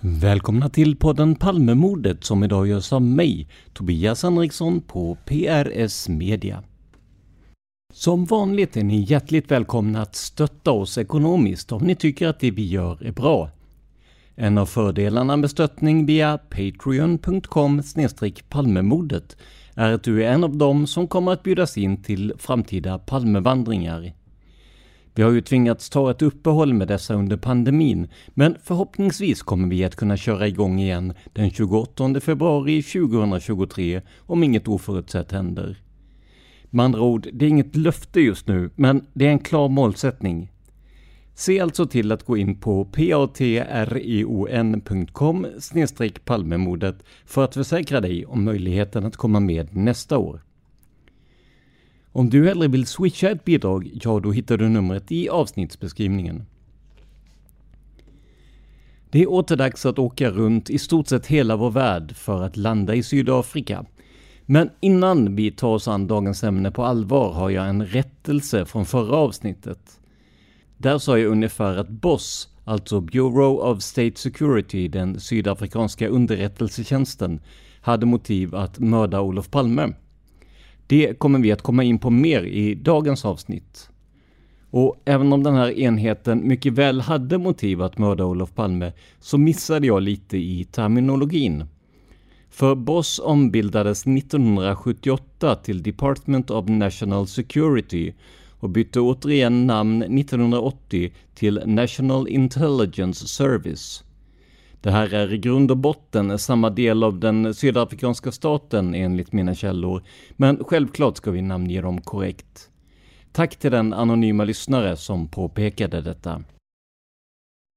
Välkomna till podden Palmemordet som idag görs av mig, Tobias Henriksson på PRS Media. Som vanligt är ni hjärtligt välkomna att stötta oss ekonomiskt om ni tycker att det vi gör är bra. En av fördelarna med stöttning via patreon.com palmemordet är att du är en av dem som kommer att bjudas in till framtida Palmevandringar. Vi har ju tvingats ta ett uppehåll med dessa under pandemin, men förhoppningsvis kommer vi att kunna köra igång igen den 28 februari 2023 om inget oförutsett händer. Med andra ord, det är inget löfte just nu, men det är en klar målsättning. Se alltså till att gå in på patreon.com palmemodet för att försäkra dig om möjligheten att komma med nästa år. Om du hellre vill switcha ett bidrag, ja då hittar du numret i avsnittsbeskrivningen. Det är åter dags att åka runt i stort sett hela vår värld för att landa i Sydafrika. Men innan vi tar oss an dagens ämne på allvar har jag en rättelse från förra avsnittet. Där sa jag ungefär att BOSS, alltså Bureau of State Security, den sydafrikanska underrättelsetjänsten, hade motiv att mörda Olof Palme. Det kommer vi att komma in på mer i dagens avsnitt. Och även om den här enheten mycket väl hade motiv att mörda Olof Palme så missade jag lite i terminologin. För BOSS ombildades 1978 till Department of National Security och bytte återigen namn 1980 till National Intelligence Service. Det här är i grund och botten samma del av den sydafrikanska staten enligt mina källor, men självklart ska vi namnge dem korrekt. Tack till den anonyma lyssnare som påpekade detta.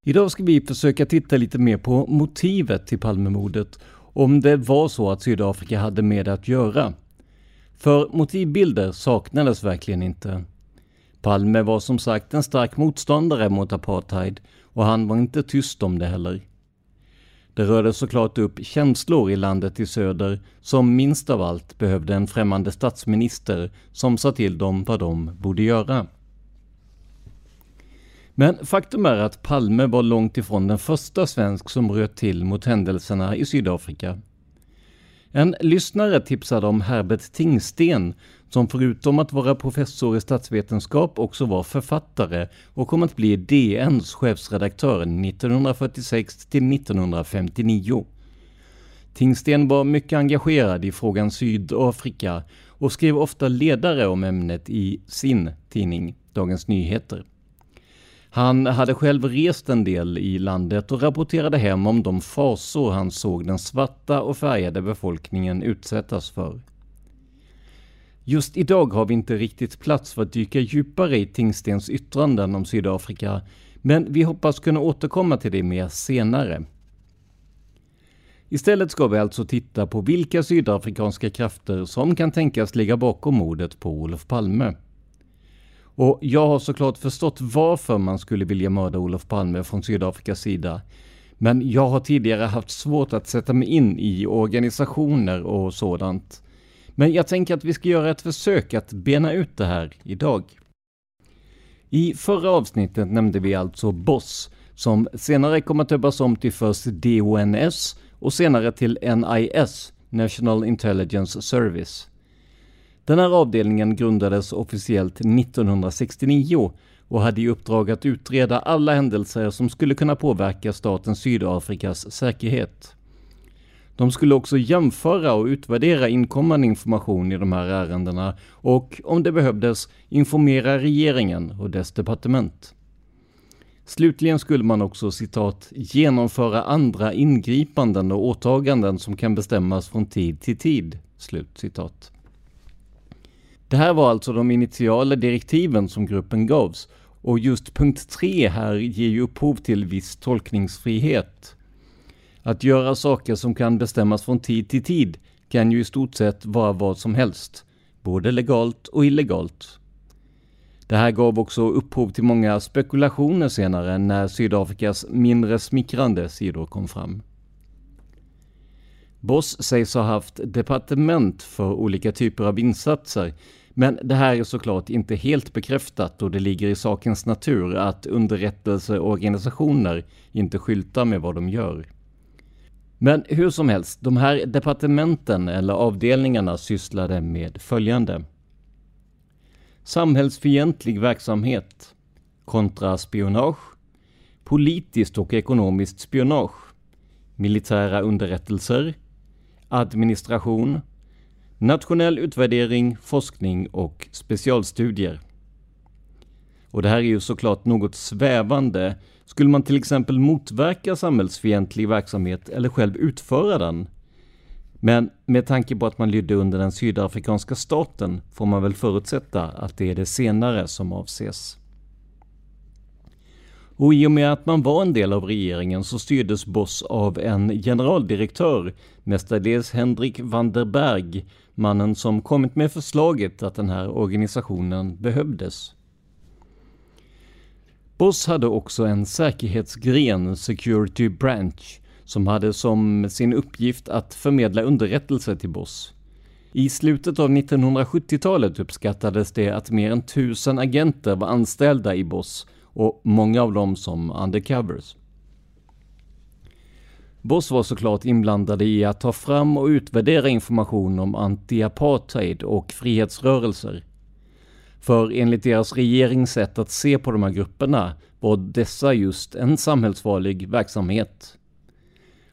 Idag ska vi försöka titta lite mer på motivet till Palmemordet, om det var så att Sydafrika hade med det att göra. För motivbilder saknades verkligen inte. Palme var som sagt en stark motståndare mot apartheid och han var inte tyst om det heller. Det rörde såklart upp känslor i landet i söder som minst av allt behövde en främmande statsminister som sa till dem vad de borde göra. Men faktum är att Palme var långt ifrån den första svensk som röt till mot händelserna i Sydafrika. En lyssnare tipsade om Herbert Tingsten som förutom att vara professor i statsvetenskap också var författare och kom att bli DNs chefsredaktör 1946 till 1959. Tingsten var mycket engagerad i frågan Sydafrika och skrev ofta ledare om ämnet i sin tidning Dagens Nyheter. Han hade själv rest en del i landet och rapporterade hem om de fasor han såg den svarta och färgade befolkningen utsättas för. Just idag har vi inte riktigt plats för att dyka djupare i Tingstens yttranden om Sydafrika, men vi hoppas kunna återkomma till det mer senare. Istället ska vi alltså titta på vilka sydafrikanska krafter som kan tänkas ligga bakom mordet på Olof Palme. Och jag har såklart förstått varför man skulle vilja mörda Olof Palme från Sydafrikas sida. Men jag har tidigare haft svårt att sätta mig in i organisationer och sådant. Men jag tänker att vi ska göra ett försök att bena ut det här idag. I förra avsnittet nämnde vi alltså BOSS, som senare kommer att döpas om till först DONS och senare till NIS, National Intelligence Service. Den här avdelningen grundades officiellt 1969 och hade i uppdrag att utreda alla händelser som skulle kunna påverka staten Sydafrikas säkerhet. De skulle också jämföra och utvärdera inkommande information i de här ärendena och, om det behövdes, informera regeringen och dess departement. Slutligen skulle man också citat ”genomföra andra ingripanden och åtaganden som kan bestämmas från tid till tid”. Slut citat. Det här var alltså de initiala direktiven som gruppen gavs och just punkt 3 här ger ju upphov till viss tolkningsfrihet. Att göra saker som kan bestämmas från tid till tid kan ju i stort sett vara vad som helst, både legalt och illegalt. Det här gav också upphov till många spekulationer senare när Sydafrikas mindre smickrande sidor kom fram. Boss sägs ha haft departement för olika typer av insatser, men det här är såklart inte helt bekräftat och det ligger i sakens natur att underrättelseorganisationer inte skyltar med vad de gör. Men hur som helst, de här departementen eller avdelningarna sysslade med följande. Samhällsfientlig verksamhet, kontraspionage, politiskt och ekonomiskt spionage, militära underrättelser, administration, nationell utvärdering, forskning och specialstudier. Och det här är ju såklart något svävande. Skulle man till exempel motverka samhällsfientlig verksamhet eller själv utföra den? Men med tanke på att man lydde under den sydafrikanska staten får man väl förutsätta att det är det senare som avses. Och i och med att man var en del av regeringen så styrdes Boss av en generaldirektör, mestadels Henrik van der Berg, mannen som kommit med förslaget att den här organisationen behövdes. Boss hade också en säkerhetsgren, Security Branch, som hade som sin uppgift att förmedla underrättelser till Boss. I slutet av 1970-talet uppskattades det att mer än tusen agenter var anställda i Boss och många av dem som undercovers. Boss var såklart inblandade i att ta fram och utvärdera information om anti-apartheid och frihetsrörelser. För enligt deras regerings sätt att se på de här grupperna var dessa just en samhällsfarlig verksamhet.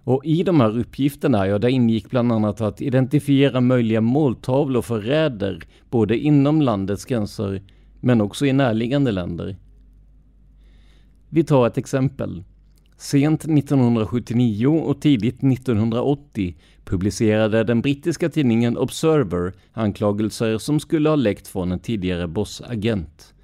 Och i de här uppgifterna, ja, där ingick bland annat att identifiera möjliga måltavlor för räder, både inom landets gränser men också i närliggande länder. Vi tar ett exempel. Sent 1979 och tidigt 1980 publicerade den brittiska tidningen Observer anklagelser som skulle ha läckt från en tidigare Boss-agent.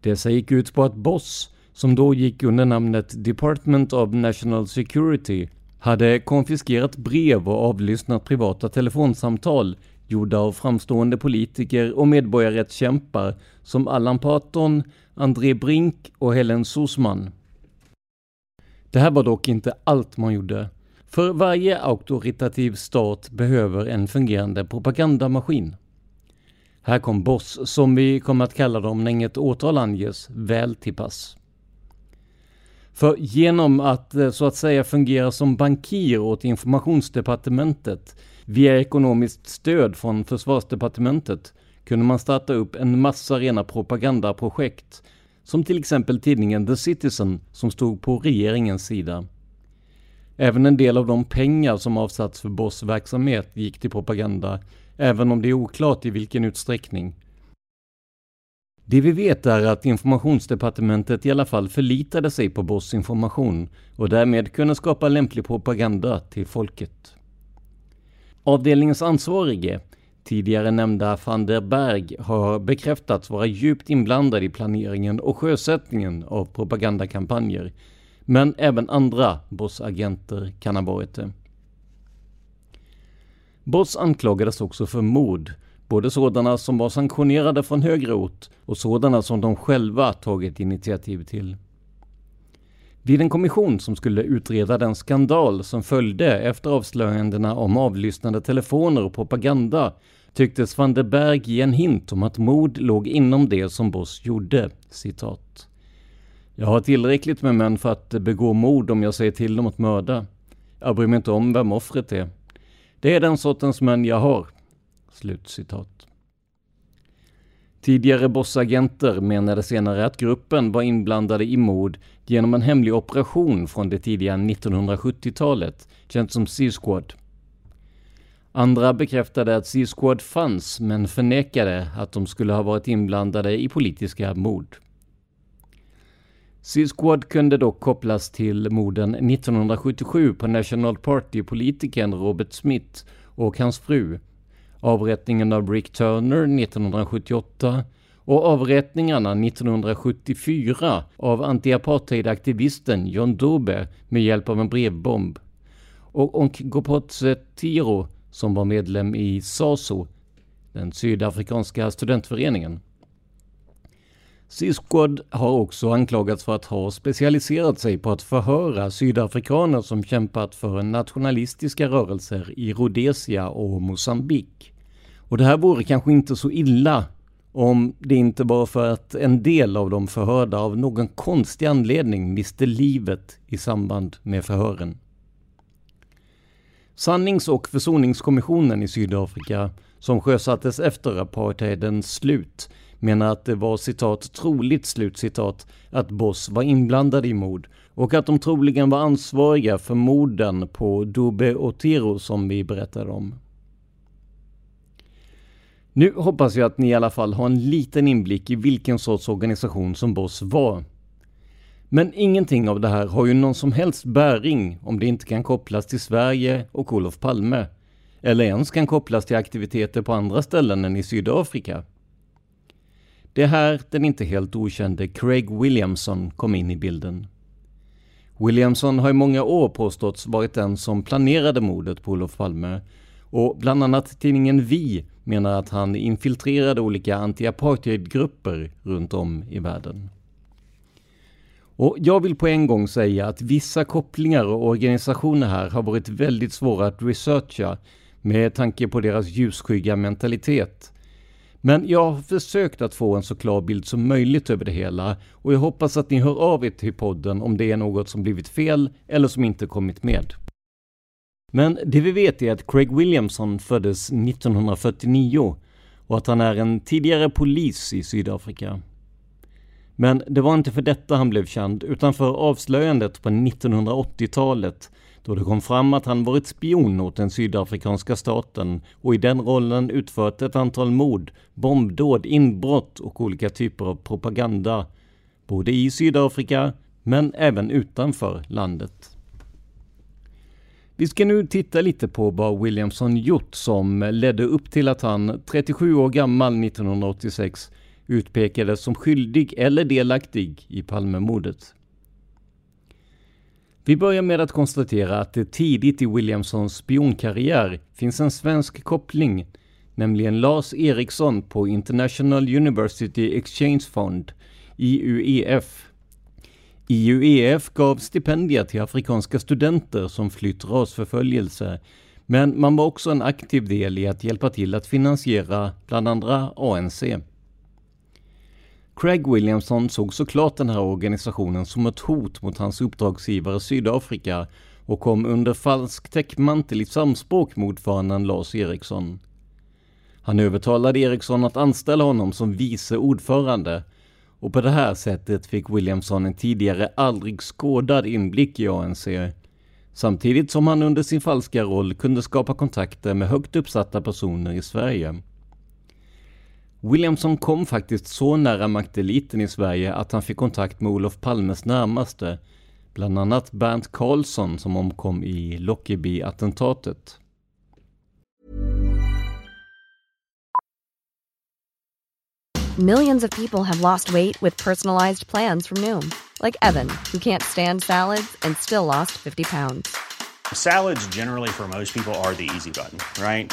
Dessa gick ut på att Boss, som då gick under namnet Department of National Security, hade konfiskerat brev och avlyssnat privata telefonsamtal gjorda av framstående politiker och medborgarrättskämpar som Allan Parton, André Brink och Helen Sosman. Det här var dock inte allt man gjorde. För varje auktoritativ stat behöver en fungerande propagandamaskin. Här kom Boss, som vi kommer att kalla dem när inget åtal anges, väl till pass. För genom att eh, så att säga fungera som bankir åt informationsdepartementet Via ekonomiskt stöd från försvarsdepartementet kunde man starta upp en massa rena propagandaprojekt, som till exempel tidningen The Citizen som stod på regeringens sida. Även en del av de pengar som avsatts för Boss verksamhet gick till propaganda, även om det är oklart i vilken utsträckning. Det vi vet är att informationsdepartementet i alla fall förlitade sig på Boss information och därmed kunde skapa lämplig propaganda till folket. Avdelningens ansvarige, tidigare nämnda van der Berg, har bekräftats vara djupt inblandad i planeringen och sjösättningen av propagandakampanjer. Men även andra Boss-agenter kan ha varit det. Boss anklagades också för mord, både sådana som var sanktionerade från högre ort och sådana som de själva tagit initiativ till. Vid en kommission som skulle utreda den skandal som följde efter avslöjandena om avlyssnade telefoner och propaganda tycktes van der Berg ge en hint om att mord låg inom det som Boss gjorde. Citat. Jag har tillräckligt med män för att begå mord om jag säger till dem att mörda. Jag bryr mig inte om vem offret är. Det är den sortens män jag har. Slutcitat. Tidigare bossagenter menade senare att gruppen var inblandade i mord genom en hemlig operation från det tidiga 1970-talet, känt som C-Squad. Andra bekräftade att C-Squad fanns, men förnekade att de skulle ha varit inblandade i politiska mord. C-Squad kunde dock kopplas till morden 1977 på National Party-politikern Robert Smith och hans fru, avrättningen av Rick Turner 1978 och avrättningarna 1974 av antiapartheidaktivisten John Dobe med hjälp av en brevbomb. Och Onkgopotse Tiro som var medlem i SASO, den sydafrikanska studentföreningen. Sisquad har också anklagats för att ha specialiserat sig på att förhöra sydafrikaner som kämpat för nationalistiska rörelser i Rhodesia och Mosambik. Och det här vore kanske inte så illa om det inte var för att en del av de förhörda av någon konstig anledning miste livet i samband med förhören. Sannings och försoningskommissionen i Sydafrika, som sjösattes efter apartheidens slut, menar att det var citat troligt slutcitat att Boss var inblandad i mord och att de troligen var ansvariga för morden på Dube Otero som vi berättade om. Nu hoppas jag att ni i alla fall har en liten inblick i vilken sorts organisation som Boss var. Men ingenting av det här har ju någon som helst bäring om det inte kan kopplas till Sverige och Olof Palme. Eller ens kan kopplas till aktiviteter på andra ställen än i Sydafrika. Det är här den inte helt okände Craig Williamson kom in i bilden. Williamson har i många år påståtts varit den som planerade mordet på Olof Palme och bland annat tidningen Vi menar att han infiltrerade olika anti-apartheidgrupper runt om i världen. Och jag vill på en gång säga att vissa kopplingar och organisationer här har varit väldigt svåra att researcha med tanke på deras ljusskygga mentalitet. Men jag har försökt att få en så klar bild som möjligt över det hela och jag hoppas att ni hör av er till podden om det är något som blivit fel eller som inte kommit med. Men det vi vet är att Craig Williamson föddes 1949 och att han är en tidigare polis i Sydafrika. Men det var inte för detta han blev känd, utan för avslöjandet på 1980-talet då det kom fram att han varit spion åt den sydafrikanska staten och i den rollen utfört ett antal mord, bombdåd, inbrott och olika typer av propaganda. Både i Sydafrika, men även utanför landet. Vi ska nu titta lite på vad Williamson gjort som ledde upp till att han, 37 år gammal 1986, utpekades som skyldig eller delaktig i Palmemordet. Vi börjar med att konstatera att det tidigt i Williamsons spionkarriär finns en svensk koppling, nämligen Lars Eriksson på International University Exchange Fund, IUEF, IUEF gav stipendier till afrikanska studenter som flytt rasförföljelse, men man var också en aktiv del i att hjälpa till att finansiera bland andra ANC. Craig Williamson såg såklart den här organisationen som ett hot mot hans uppdragsgivare Sydafrika och kom under falsk täckmantel i samspråk med ordföranden Lars Eriksson. Han övertalade Eriksson att anställa honom som vice ordförande och på det här sättet fick Williamson en tidigare aldrig skådad inblick i ANC samtidigt som han under sin falska roll kunde skapa kontakter med högt uppsatta personer i Sverige. Williamson kom faktiskt så nära makteliten i Sverige att han fick kontakt med Olof Palmes närmaste, bland annat Bernt Karlsson som omkom i Lockerbie-attentatet. Millions of people have lost weight with personalized plans from Noom. Like Evan, who can't stand salads and still lost 50 pounds. Salads generally for most people are the easy button, right?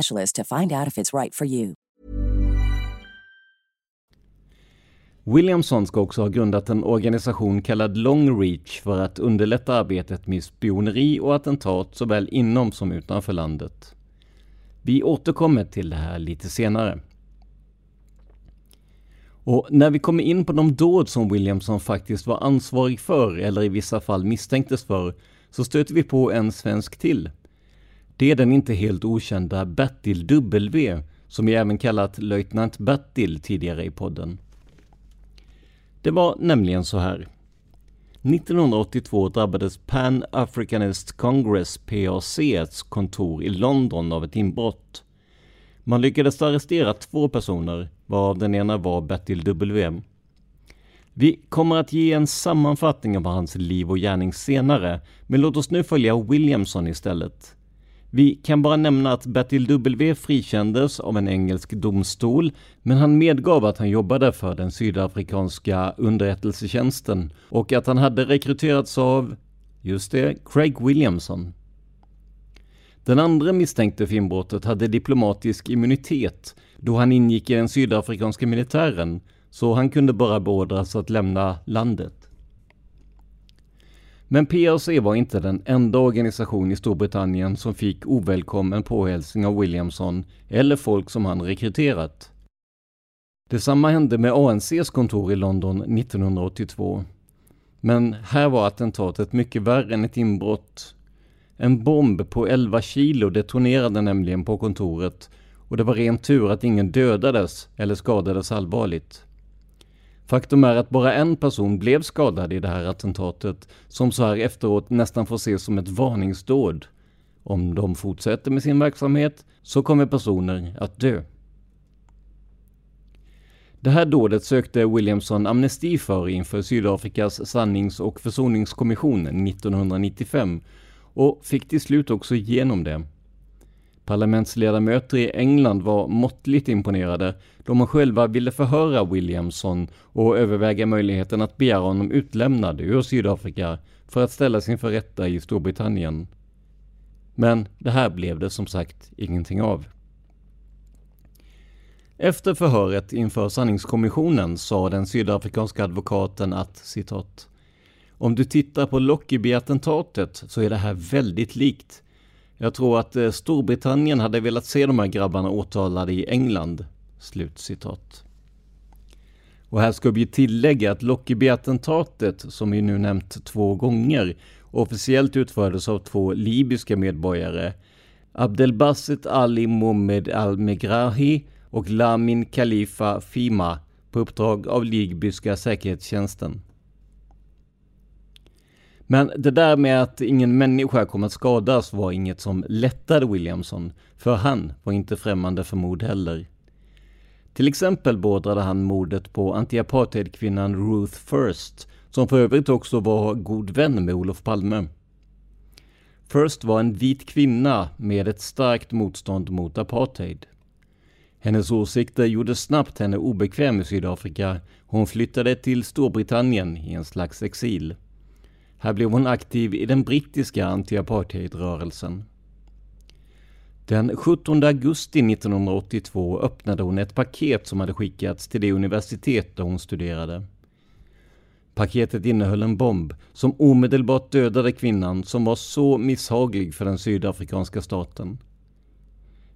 to find out if it's right for you. Williamson ska också ha grundat en organisation kallad Long Reach för att underlätta arbetet med spioneri och attentat såväl inom som utanför landet. Vi återkommer till det här lite senare. Och när vi kommer in på de dåd som Williamson faktiskt var ansvarig för, eller i vissa fall misstänktes för, så stöter vi på en svensk till. Det är den inte helt okända Bertil W, som vi även kallat löjtnant Bertil tidigare i podden. Det var nämligen så här. 1982 drabbades Pan Africanist Congress PACs kontor i London av ett inbrott. Man lyckades arrestera två personer, varav den ena var Bertil W. Vi kommer att ge en sammanfattning av hans liv och gärning senare, men låt oss nu följa Williamson istället. Vi kan bara nämna att Bertil W frikändes av en engelsk domstol, men han medgav att han jobbade för den sydafrikanska underrättelsetjänsten och att han hade rekryterats av, just det, Craig Williamson. Den andra misstänkte för inbrottet hade diplomatisk immunitet då han ingick i den sydafrikanska militären, så han kunde bara beordras att lämna landet. Men PRC var inte den enda organisation i Storbritannien som fick ovälkommen påhälsning av Williamson eller folk som han rekryterat. Detsamma hände med ANCs kontor i London 1982. Men här var attentatet mycket värre än ett inbrott. En bomb på 11 kilo detonerade nämligen på kontoret och det var ren tur att ingen dödades eller skadades allvarligt. Faktum är att bara en person blev skadad i det här attentatet, som så här efteråt nästan får ses som ett varningsdåd. Om de fortsätter med sin verksamhet så kommer personer att dö. Det här dådet sökte Williamson amnesti för inför Sydafrikas sannings och försoningskommission 1995 och fick till slut också igenom det. Parlamentsledamöter i England var måttligt imponerade då man själva ville förhöra Williamson och överväga möjligheten att begära honom utlämnad ur Sydafrika för att ställas inför rätta i Storbritannien. Men det här blev det som sagt ingenting av. Efter förhöret inför sanningskommissionen sa den sydafrikanska advokaten att citat om du tittar på Lockerbie-attentatet så är det här väldigt likt. Jag tror att eh, Storbritannien hade velat se de här grabbarna åtalade i England. Slut citat. Och här ska vi tillägga att Lockerbie-attentatet, som vi nu nämnt två gånger, officiellt utfördes av två libyska medborgare, Abdelbasset Ali Mohamed al-Megrahi och Lamin Khalifa Fima, på uppdrag av libyska säkerhetstjänsten. Men det där med att ingen människa kom att skadas var inget som lättade Williamson, för han var inte främmande för mord heller. Till exempel beordrade han mordet på antiapartheidkvinnan Ruth First, som för övrigt också var god vän med Olof Palme. First var en vit kvinna med ett starkt motstånd mot apartheid. Hennes åsikter gjorde snabbt henne obekväm i Sydafrika. Hon flyttade till Storbritannien i en slags exil. Här blev hon aktiv i den brittiska anti-apartheidrörelsen. Den 17 augusti 1982 öppnade hon ett paket som hade skickats till det universitet där hon studerade. Paketet innehöll en bomb som omedelbart dödade kvinnan som var så misshaglig för den sydafrikanska staten.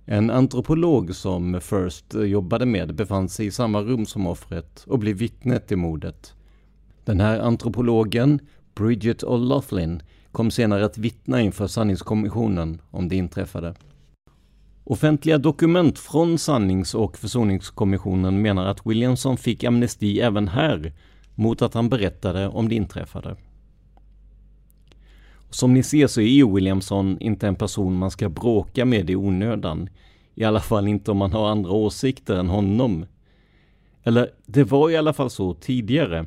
En antropolog som First jobbade med befann sig i samma rum som offret och blev vittne till mordet. Den här antropologen Bridget O'Loughlin kom senare att vittna inför sanningskommissionen om det inträffade. Offentliga dokument från sannings och försoningskommissionen menar att Williamson fick amnesti även här mot att han berättade om det inträffade. Som ni ser så är ju Williamson inte en person man ska bråka med i onödan. I alla fall inte om man har andra åsikter än honom. Eller, det var i alla fall så tidigare.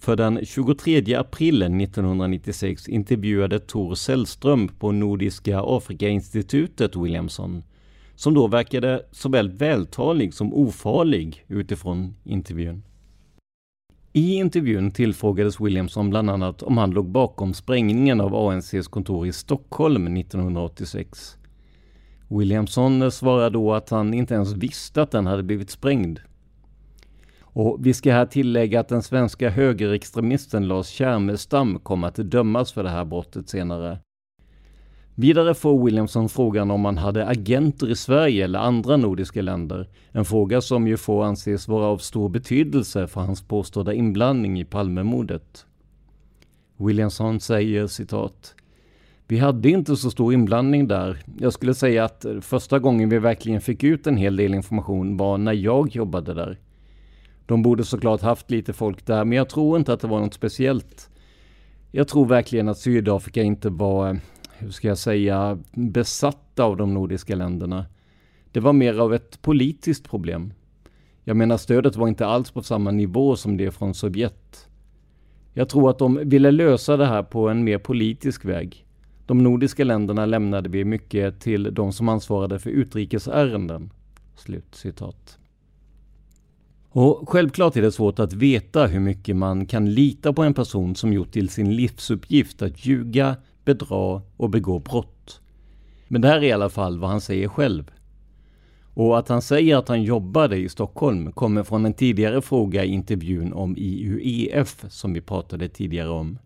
För den 23 april 1996 intervjuade Tor Sällström på Nordiska Afrikainstitutet Williamson, som då verkade såväl vältalig som ofarlig utifrån intervjun. I intervjun tillfrågades Williamson bland annat om han låg bakom sprängningen av ANCs kontor i Stockholm 1986. Williamson svarade då att han inte ens visste att den hade blivit sprängd och vi ska här tillägga att den svenska högerextremisten Lars Kärmestam kommer att dömas för det här brottet senare. Vidare får Williamson frågan om han hade agenter i Sverige eller andra nordiska länder. En fråga som ju får anses vara av stor betydelse för hans påstådda inblandning i Palmemordet. Williamson säger citat vi hade inte så stor inblandning där. Jag skulle säga att första gången vi verkligen fick ut en hel del information var när jag jobbade där. De borde såklart haft lite folk där, men jag tror inte att det var något speciellt. Jag tror verkligen att Sydafrika inte var, hur ska jag säga, besatta av de nordiska länderna. Det var mer av ett politiskt problem. Jag menar stödet var inte alls på samma nivå som det från Sovjet. Jag tror att de ville lösa det här på en mer politisk väg. De nordiska länderna lämnade vi mycket till de som ansvarade för utrikesärenden. Slut citat. Och självklart är det svårt att veta hur mycket man kan lita på en person som gjort till sin livsuppgift att ljuga, bedra och begå brott. Men det här är i alla fall vad han säger själv. Och att han säger att han jobbade i Stockholm kommer från en tidigare fråga i intervjun om IUEF som vi pratade tidigare om.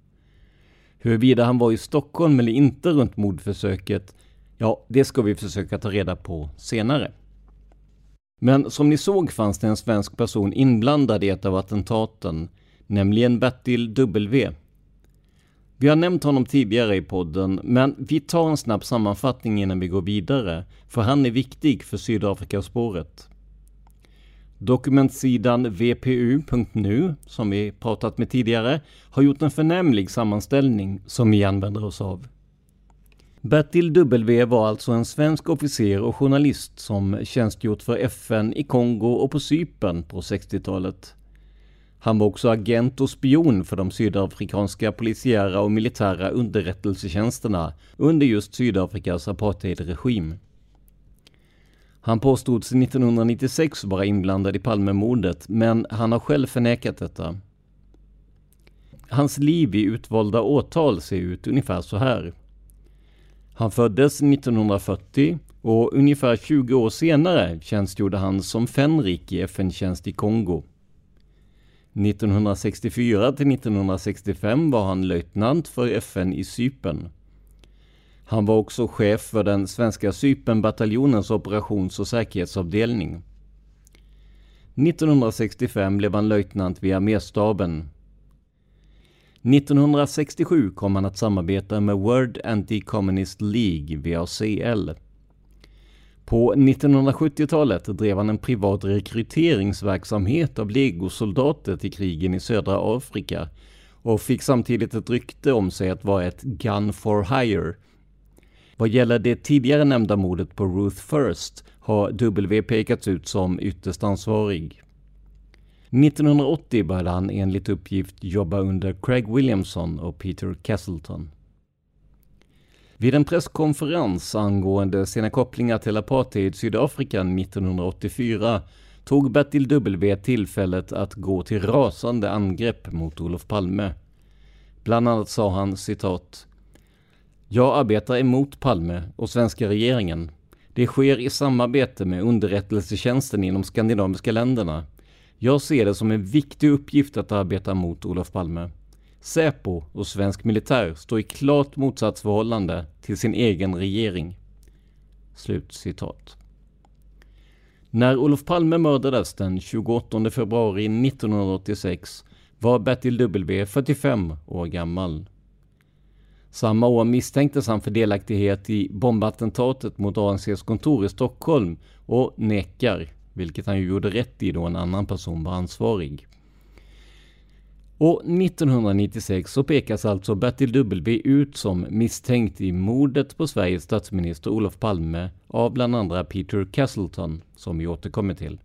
Huruvida han var i Stockholm eller inte runt mordförsöket, ja, det ska vi försöka ta reda på senare. Men som ni såg fanns det en svensk person inblandad i ett av attentaten, nämligen Bertil W. Vi har nämnt honom tidigare i podden, men vi tar en snabb sammanfattning innan vi går vidare, för han är viktig för Sydafrikaspåret. Dokumentsidan vpu.nu, som vi pratat med tidigare, har gjort en förnämlig sammanställning som vi använder oss av. Bertil W var alltså en svensk officer och journalist som tjänstgjort för FN i Kongo och på Cypern på 60-talet. Han var också agent och spion för de sydafrikanska polisiära och militära underrättelsetjänsterna under just Sydafrikas apartheidregim. Han påstods 1996 vara inblandad i Palmemordet, men han har själv förnekat detta. Hans liv i utvalda årtal ser ut ungefär så här. Han föddes 1940 och ungefär 20 år senare tjänstgjorde han som fänrik i FN-tjänst i Kongo. 1964 till 1965 var han löjtnant för FN i Cypern. Han var också chef för den svenska Cypernbataljonens operations och säkerhetsavdelning. 1965 blev han löjtnant vid arméstaben. 1967 kom han att samarbeta med World Anti-Communist League, VACL. På 1970-talet drev han en privat rekryteringsverksamhet av legosoldater till krigen i södra Afrika och fick samtidigt ett rykte om sig att vara ett gun for hire. Vad gäller det tidigare nämnda mordet på Ruth First har W pekats ut som ytterst ansvarig. 1980 började han enligt uppgift jobba under Craig Williamson och Peter Castleton. Vid en presskonferens angående sina kopplingar till apartheid Sydafrika 1984 tog Bertil W tillfället att gå till rasande angrepp mot Olof Palme. Bland annat sa han citat jag arbetar emot Palme och svenska regeringen. Det sker i samarbete med underrättelsetjänsten inom skandinaviska länderna. Jag ser det som en viktig uppgift att arbeta mot Olof Palme. Säpo och svensk militär står i klart motsatsförhållande till sin egen regering. Slut citat. När Olof Palme mördades den 28 februari 1986 var Bertil W 45 år gammal. Samma år misstänktes han för delaktighet i bombattentatet mot ANCs kontor i Stockholm och nekar, vilket han ju gjorde rätt i då en annan person var ansvarig. Och 1996 så pekas alltså Bertil W ut som misstänkt i mordet på Sveriges statsminister Olof Palme av bland andra Peter Castleton, som vi återkommer till.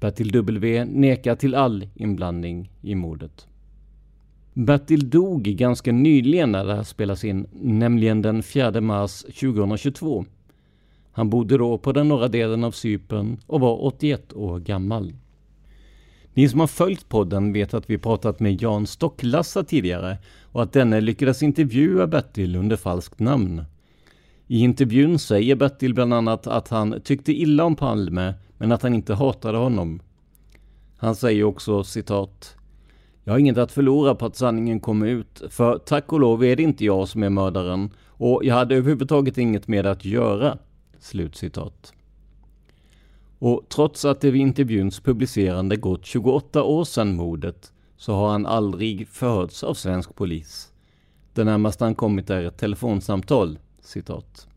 Bertil W nekar till all inblandning i mordet. Bertil dog ganska nyligen när det här spelas in, nämligen den 4 mars 2022. Han bodde då på den norra delen av Cypern och var 81 år gammal. Ni som har följt podden vet att vi pratat med Jan Stocklassa tidigare och att denne lyckades intervjua Bertil under falskt namn. I intervjun säger Bertil bland annat att han tyckte illa om Palme men att han inte hatade honom. Han säger också citat jag har inget att förlora på att sanningen kom ut, för tack och lov är det inte jag som är mördaren och jag hade överhuvudtaget inget med att göra. Slutcitat. Och trots att det vid intervjuns publicerande gått 28 år sedan mordet så har han aldrig förhörts av svensk polis. Det närmaste han kommit är ett telefonsamtal, citat.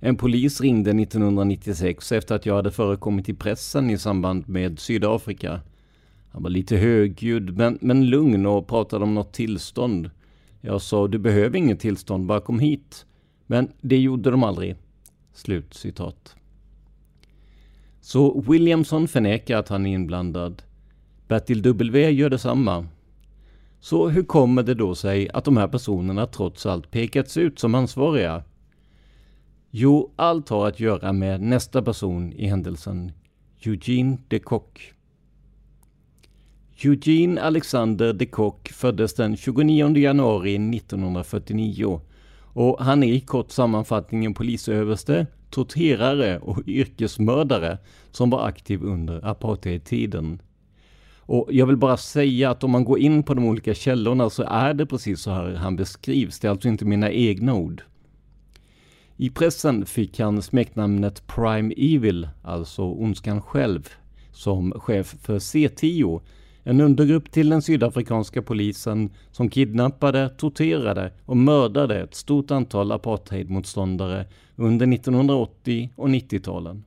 En polis ringde 1996 efter att jag hade förekommit i pressen i samband med Sydafrika han var lite högljudd men, men lugn och pratade om något tillstånd. Jag sa, du behöver inget tillstånd, bara kom hit. Men det gjorde de aldrig. Slut citat. Så Williamson förnekar att han är inblandad. Bertil W gör detsamma. Så hur kommer det då sig att de här personerna trots allt pekats ut som ansvariga? Jo, allt har att göra med nästa person i händelsen, Eugene de Kock. Eugene Alexander de Kock föddes den 29 januari 1949 och han är i kort sammanfattning en polisöverste, torterare och yrkesmördare som var aktiv under apartheidtiden. Och jag vill bara säga att om man går in på de olika källorna så är det precis så här han beskrivs, det är alltså inte mina egna ord. I pressen fick han smeknamnet Prime Evil, alltså ondskan själv, som chef för C10 en undergrupp till den sydafrikanska polisen som kidnappade, torterade och mördade ett stort antal apartheidmotståndare under 1980 och 90-talen.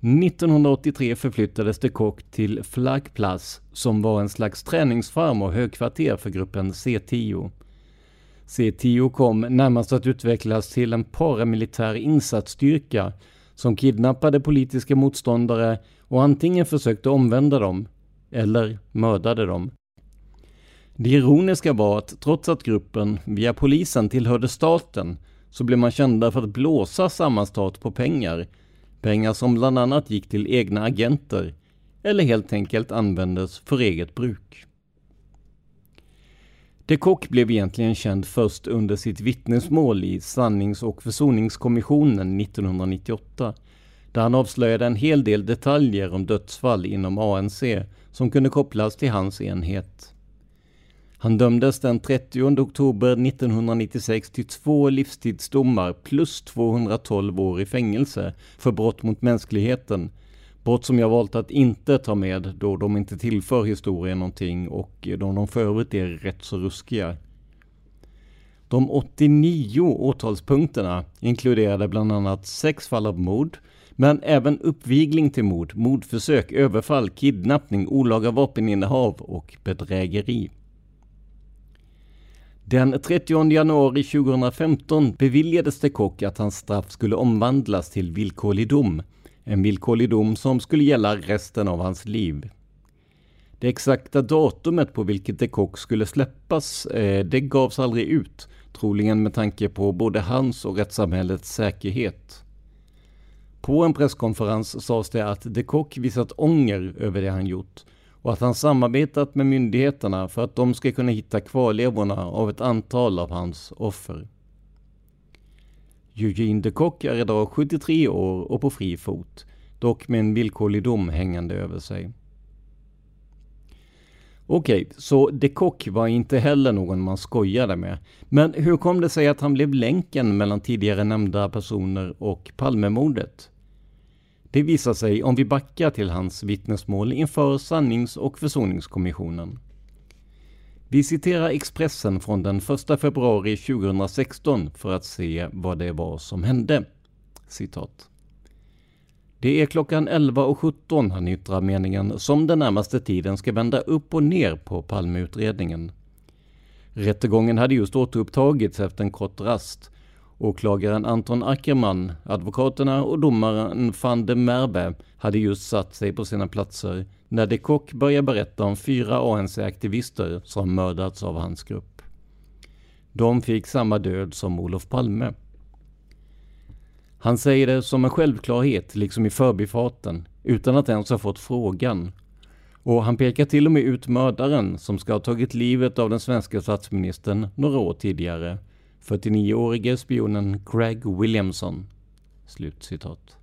1983 förflyttades de Kock till Flagplas som var en slags träningsfarm och högkvarter för gruppen C10. C10 kom närmast att utvecklas till en paramilitär insatsstyrka som kidnappade politiska motståndare och antingen försökte omvända dem eller mördade dem. Det ironiska var att trots att gruppen via polisen tillhörde staten så blev man kända för att blåsa samma stat på pengar. Pengar som bland annat gick till egna agenter eller helt enkelt användes för eget bruk. De Kock blev egentligen känd först under sitt vittnesmål i Sannings och försoningskommissionen 1998 där han avslöjade en hel del detaljer om dödsfall inom ANC som kunde kopplas till hans enhet. Han dömdes den 30 oktober 1996 till två livstidsdomar plus 212 år i fängelse för brott mot mänskligheten. Brott som jag valt att inte ta med då de inte tillför historien någonting och då de för övrigt är rätt så ruskiga. De 89 åtalspunkterna inkluderade bland annat sex fall av mord, men även uppvigling till mord, mordförsök, överfall, kidnappning, olaga vapeninnehav och bedrägeri. Den 30 januari 2015 beviljades det Kock att hans straff skulle omvandlas till villkorlig dom. En villkorlig dom som skulle gälla resten av hans liv. Det exakta datumet på vilket de Kock skulle släppas, eh, det gavs aldrig ut, troligen med tanke på både hans och rättssamhällets säkerhet. På en presskonferens sades det att de Kock visat ånger över det han gjort och att han samarbetat med myndigheterna för att de ska kunna hitta kvarlevorna av ett antal av hans offer. Eugene de Kock är idag 73 år och på fri fot, dock med en villkorlig dom hängande över sig. Okej, så de Kock var inte heller någon man skojade med. Men hur kom det sig att han blev länken mellan tidigare nämnda personer och Palmemordet? Det visar sig om vi backar till hans vittnesmål inför sannings och försoningskommissionen. Vi citerar Expressen från den 1 februari 2016 för att se vad det var som hände. Citat. Det är klockan 11.17 han yttrar meningen som den närmaste tiden ska vända upp och ner på Palmeutredningen. Rättegången hade just återupptagits efter en kort rast Åklagaren Anton Ackerman, advokaterna och domaren van de Merbe hade just satt sig på sina platser när de Kock börjar berätta om fyra ANC-aktivister som mördats av hans grupp. De fick samma död som Olof Palme. Han säger det som en självklarhet, liksom i förbifarten, utan att ens ha fått frågan. Och han pekar till och med ut mördaren som ska ha tagit livet av den svenska statsministern några år tidigare 49-årige spionen Craig Williamson. Slutcitat.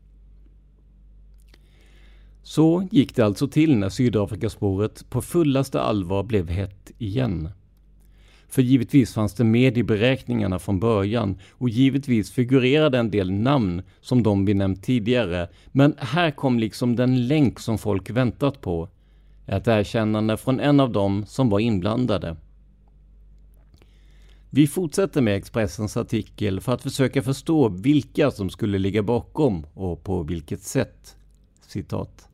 Så gick det alltså till när Sydafrikaspåret på fullaste allvar blev hett igen. För givetvis fanns det med i beräkningarna från början och givetvis figurerade en del namn som de vi nämnt tidigare. Men här kom liksom den länk som folk väntat på. Ett erkännande från en av dem som var inblandade. Vi fortsätter med Expressens artikel för att försöka förstå vilka som skulle ligga bakom och på vilket sätt. Citat.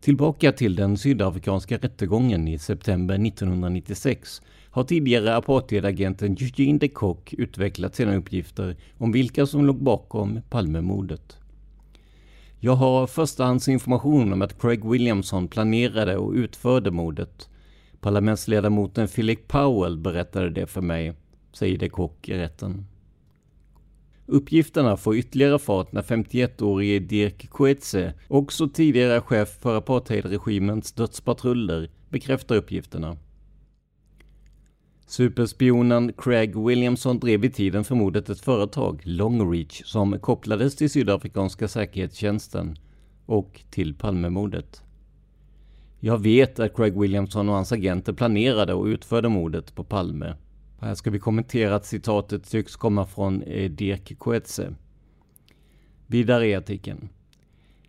Tillbaka till den sydafrikanska rättegången i september 1996 har tidigare apartheidagenten Eugene de Kock utvecklat sina uppgifter om vilka som låg bakom Palmemordet. Jag har förstahandsinformation om att Craig Williamson planerade och utförde mordet Parlamentsledamoten Philip Powell berättade det för mig, säger de Kock i rätten. Uppgifterna får ytterligare fart när 51-årige Dirk Coetze, också tidigare chef för apartheidregimens dödspatruller, bekräftar uppgifterna. Superspionen Craig Williamson drev i tiden för mordet ett företag, Longreach, som kopplades till sydafrikanska säkerhetstjänsten och till Palmemordet. Jag vet att Craig Williamson och hans agenter planerade och utförde mordet på Palme. Här ska vi kommentera att citatet tycks komma från eh, Dirk Coetze. Vidare i artikeln.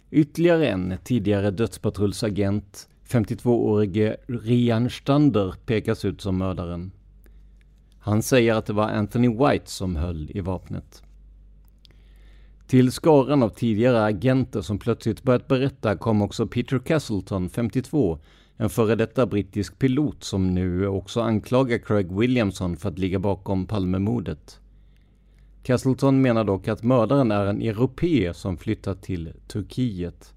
Ytterligare en tidigare dödspatrullsagent, 52-årige Rian Stander, pekas ut som mördaren. Han säger att det var Anthony White som höll i vapnet. Till skaran av tidigare agenter som plötsligt börjat berätta kom också Peter Castleton, 52, en före detta brittisk pilot som nu också anklagar Craig Williamson för att ligga bakom Palmemordet. Castleton menar dock att mördaren är en europé som flyttat till Turkiet.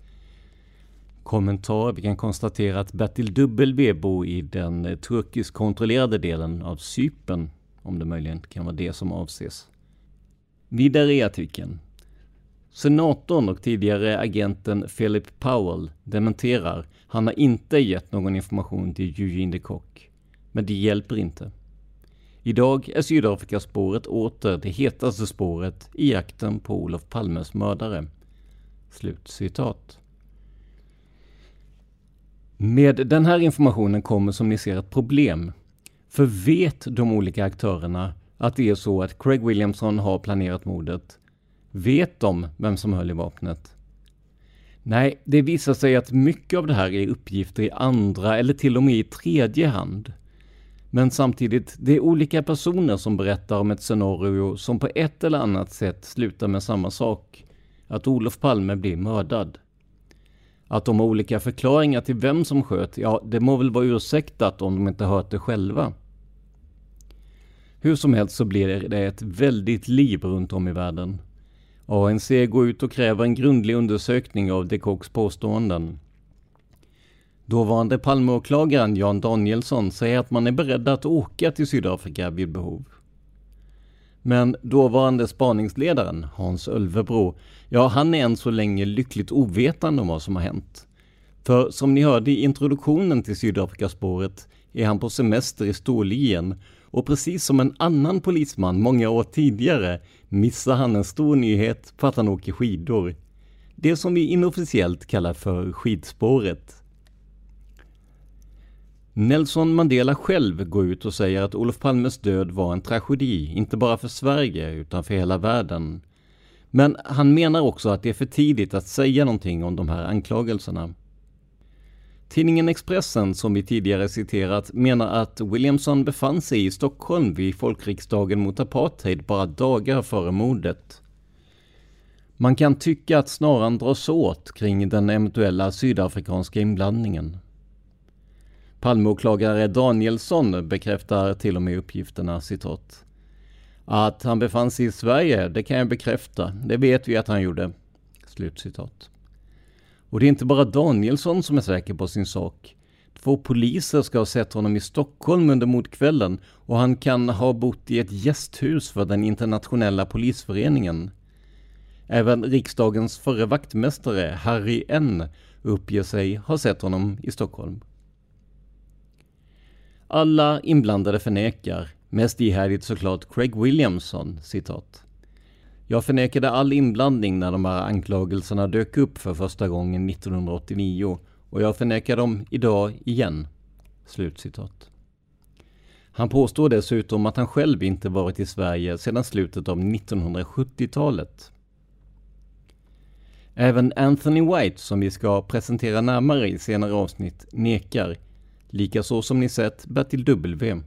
Kommentar. Vi kan konstatera att Bertil W bor i den turkisk kontrollerade delen av Cypern, om det möjligen kan vara det som avses. Vidare i artikeln. Senatorn och tidigare agenten Philip Powell dementerar. Han har inte gett någon information till Eugene de Kock. Men det hjälper inte. Idag är Sydafrikaspåret åter det hetaste spåret i jakten på Olof Palmes mördare. Slutcitat. Med den här informationen kommer som ni ser ett problem. För vet de olika aktörerna att det är så att Craig Williamson har planerat mordet? Vet de vem som höll i vapnet? Nej, det visar sig att mycket av det här är uppgifter i andra eller till och med i tredje hand. Men samtidigt, det är olika personer som berättar om ett scenario som på ett eller annat sätt slutar med samma sak. Att Olof Palme blir mördad. Att de har olika förklaringar till vem som sköt, ja, det må väl vara ursäktat om de inte hört det själva. Hur som helst så blir det ett väldigt liv runt om i världen. ANC går ut och kräver en grundlig undersökning av de Kocks påståenden. Dåvarande Palmeåklagaren Jan Danielsson säger att man är beredd att åka till Sydafrika vid behov. Men dåvarande spaningsledaren Hans Ölvebro, ja han är än så länge lyckligt ovetande om vad som har hänt. För som ni hörde i introduktionen till Sydafrikaspåret är han på semester i Storlien och precis som en annan polisman många år tidigare missar han en stor nyhet på att han åker skidor. Det som vi inofficiellt kallar för skidspåret. Nelson Mandela själv går ut och säger att Olof Palmes död var en tragedi, inte bara för Sverige utan för hela världen. Men han menar också att det är för tidigt att säga någonting om de här anklagelserna. Tidningen Expressen, som vi tidigare citerat, menar att Williamson befann sig i Stockholm vid folkriksdagen mot apartheid bara dagar före mordet. Man kan tycka att snaran dras åt kring den eventuella sydafrikanska inblandningen. Palmeåklagare Danielsson bekräftar till och med uppgifterna citat. Att han befann sig i Sverige, det kan jag bekräfta. Det vet vi att han gjorde. Slutcitat. Och det är inte bara Danielsson som är säker på sin sak. Två poliser ska ha sett honom i Stockholm under mordkvällen och han kan ha bott i ett gästhus för den internationella polisföreningen. Även riksdagens förre vaktmästare Harry N uppger sig ha sett honom i Stockholm. Alla inblandade förnekar, mest ihärdigt såklart Craig Williamson, citat. Jag förnekade all inblandning när de här anklagelserna dök upp för första gången 1989 och jag förnekar dem idag igen. Slutcitat. Han påstår dessutom att han själv inte varit i Sverige sedan slutet av 1970-talet. Även Anthony White, som vi ska presentera närmare i senare avsnitt, nekar Likaså som ni sett Bertil W.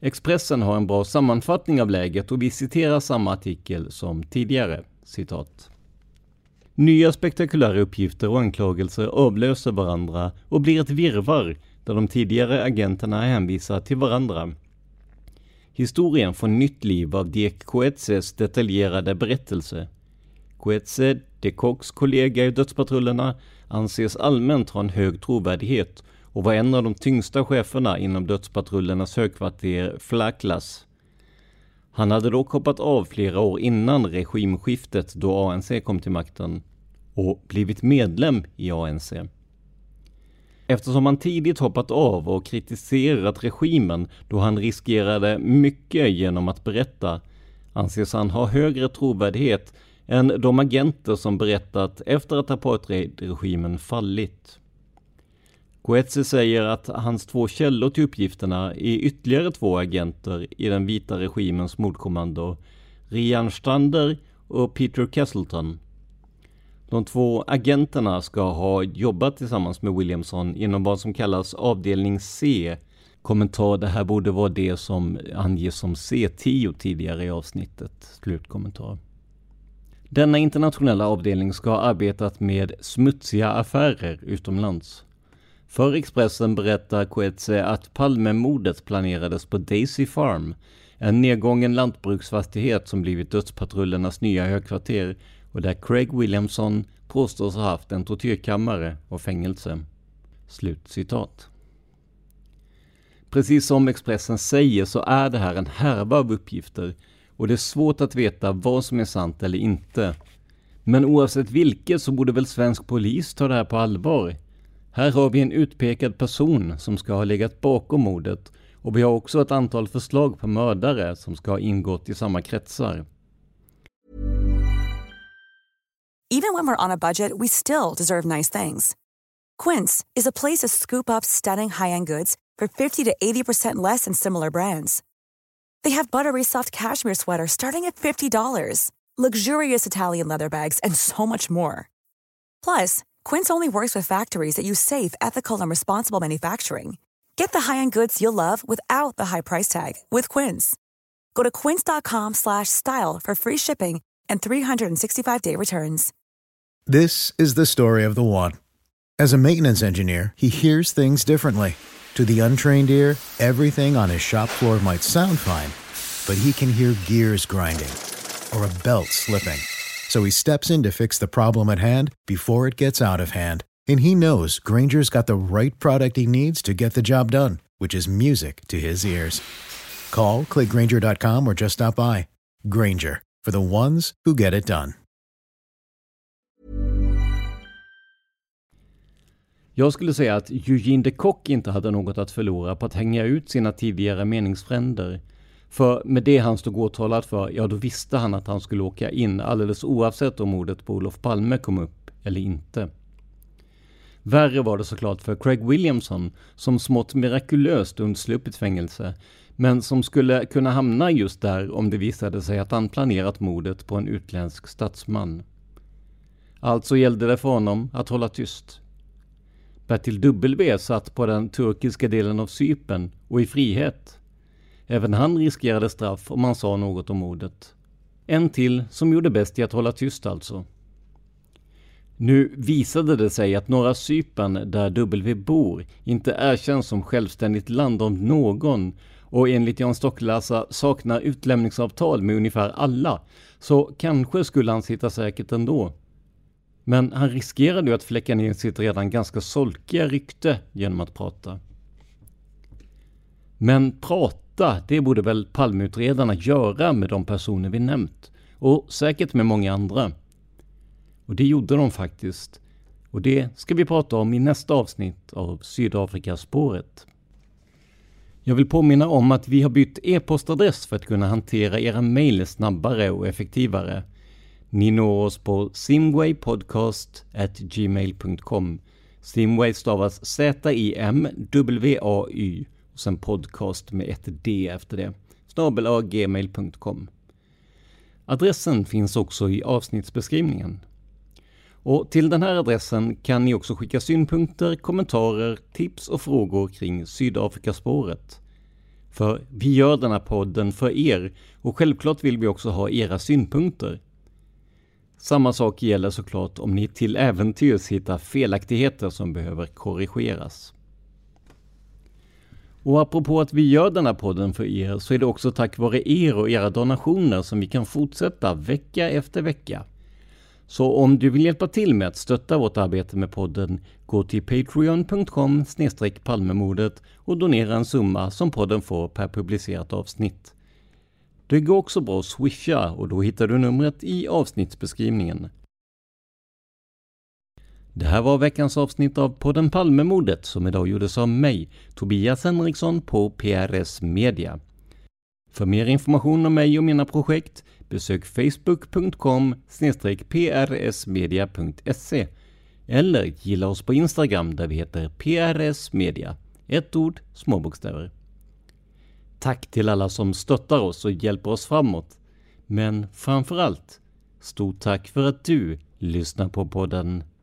Expressen har en bra sammanfattning av läget och vi citerar samma artikel som tidigare. Citat. Nya spektakulära uppgifter och anklagelser avlöser varandra och blir ett virvar där de tidigare agenterna hänvisar till varandra. Historien får nytt liv av Diek Coetzes detaljerade berättelse. Coetze, de Kocks kollega i dödspatrullerna, anses allmänt ha en hög trovärdighet och var en av de tyngsta cheferna inom dödspatrullernas högkvarter Flaklas. Han hade dock hoppat av flera år innan regimskiftet då ANC kom till makten och blivit medlem i ANC. Eftersom han tidigt hoppat av och kritiserat regimen då han riskerade mycket genom att berätta anses han ha högre trovärdighet än de agenter som berättat efter att apartheidregimen fallit. Coetze säger att hans två källor till uppgifterna är ytterligare två agenter i den vita regimens mordkommando, Rian Stander och Peter Castleton. De två agenterna ska ha jobbat tillsammans med Williamson inom vad som kallas avdelning C. Kommentar, det här borde vara det som anges som C10 tidigare i avsnittet. Slutkommentar. Denna internationella avdelning ska ha arbetat med smutsiga affärer utomlands. För Expressen berättar Coetze att Palmemordet planerades på Daisy Farm, en nedgången lantbruksfastighet som blivit dödspatrullernas nya högkvarter och där Craig Williamson påstås ha haft en tortyrkammare och fängelse. Slut citat. Precis som Expressen säger så är det här en härva av uppgifter och det är svårt att veta vad som är sant eller inte. Men oavsett vilket så borde väl svensk polis ta det här på allvar. Här har vi en utpekad person som ska ha legat bakom mordet och vi har också ett antal förslag på mördare som ska ha ingått i samma kretsar. Even when we're on a budget we still deserve nice things. Quince is a place to scoop up stunning high-end goods for 50 to 80% less than similar brands. They have buttery soft cashmere sweaters starting at $50, luxurious Italian leather bags, and so much more. Plus, Quince only works with factories that use safe, ethical, and responsible manufacturing. Get the high-end goods you'll love without the high price tag with Quince. Go to quince.com/style for free shipping and 365-day returns. This is the story of the one. As a maintenance engineer, he hears things differently. To the untrained ear, everything on his shop floor might sound fine, but he can hear gears grinding or a belt slipping. So he steps in to fix the problem at hand before it gets out of hand. And he knows Granger's got the right product he needs to get the job done, which is music to his ears. Call, clickgranger.com, or just stop by. Granger, for the ones who get it done. Jag skulle säga att Eugene de Kock inte hade något att förlora på att hänga ut sina tidigare meningsfränder. För med det han stod åtalad för, ja då visste han att han skulle åka in alldeles oavsett om mordet på Olof Palme kom upp eller inte. Värre var det såklart för Craig Williamson, som smått mirakulöst undsluppit fängelse, men som skulle kunna hamna just där om det visade sig att han planerat mordet på en utländsk statsman. Alltså gällde det för honom att hålla tyst. Bertil W satt på den turkiska delen av Cypern och i frihet. Även han riskerade straff om han sa något om mordet. En till som gjorde bäst i att hålla tyst alltså. Nu visade det sig att norra Cypern, där W bor, inte erkänns som självständigt land av någon och enligt Jan Stocklasa saknar utlämningsavtal med ungefär alla, så kanske skulle han sitta säkert ändå. Men han riskerade ju att fläcka ner sitt redan ganska solkiga rykte genom att prata. Men prata, det borde väl Palmeutredarna göra med de personer vi nämnt. Och säkert med många andra. Och det gjorde de faktiskt. Och det ska vi prata om i nästa avsnitt av Sydafrikaspåret. Jag vill påminna om att vi har bytt e-postadress för att kunna hantera era mejl snabbare och effektivare. Ni når oss på simwaypodcast@gmail.com. Simway stavas Z-I-M-W-A-Y och sen podcast med ett D efter det. snabelagmail.com. Adressen finns också i avsnittsbeskrivningen. Och till den här adressen kan ni också skicka synpunkter, kommentarer, tips och frågor kring Sydafrikaspåret. För vi gör den här podden för er och självklart vill vi också ha era synpunkter. Samma sak gäller såklart om ni till äventyrs hittar felaktigheter som behöver korrigeras. Och apropå att vi gör den här podden för er så är det också tack vare er och era donationer som vi kan fortsätta vecka efter vecka. Så om du vill hjälpa till med att stötta vårt arbete med podden, gå till patreon.com palmemordet och donera en summa som podden får per publicerat avsnitt. Det går också bra att swisha och då hittar du numret i avsnittsbeskrivningen. Det här var veckans avsnitt av podden Palmemordet som idag gjordes av mig, Tobias Henriksson på PRS Media. För mer information om mig och mina projekt besök facebook.com prsmedia.se eller gilla oss på Instagram där vi heter PRS Media. Ett ord, små bokstäver. Tack till alla som stöttar oss och hjälper oss framåt. Men framför allt, stort tack för att du lyssnar på podden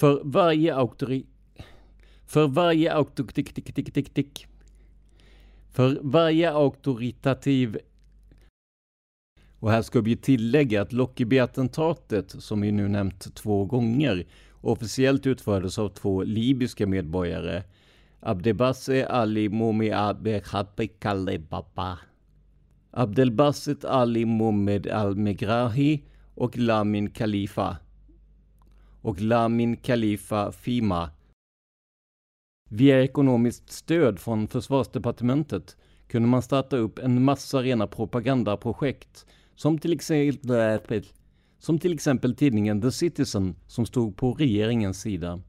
För varje auktori... För varje auktoritik... För varje auktoritativ Och här ska vi tillägga att Lockerbie-attentatet, som vi nu nämnt två gånger, officiellt utfördes av två libyska medborgare, Abdebasse Ali Momi Abekhape Baba. Abdelbaset Ali Mohamed Al-Megrahi och Lamin Khalifa. Och Lamin Khalifa Fima. Via ekonomiskt stöd från försvarsdepartementet kunde man starta upp en massa rena propagandaprojekt som till exempel, som till exempel tidningen The Citizen som stod på regeringens sida.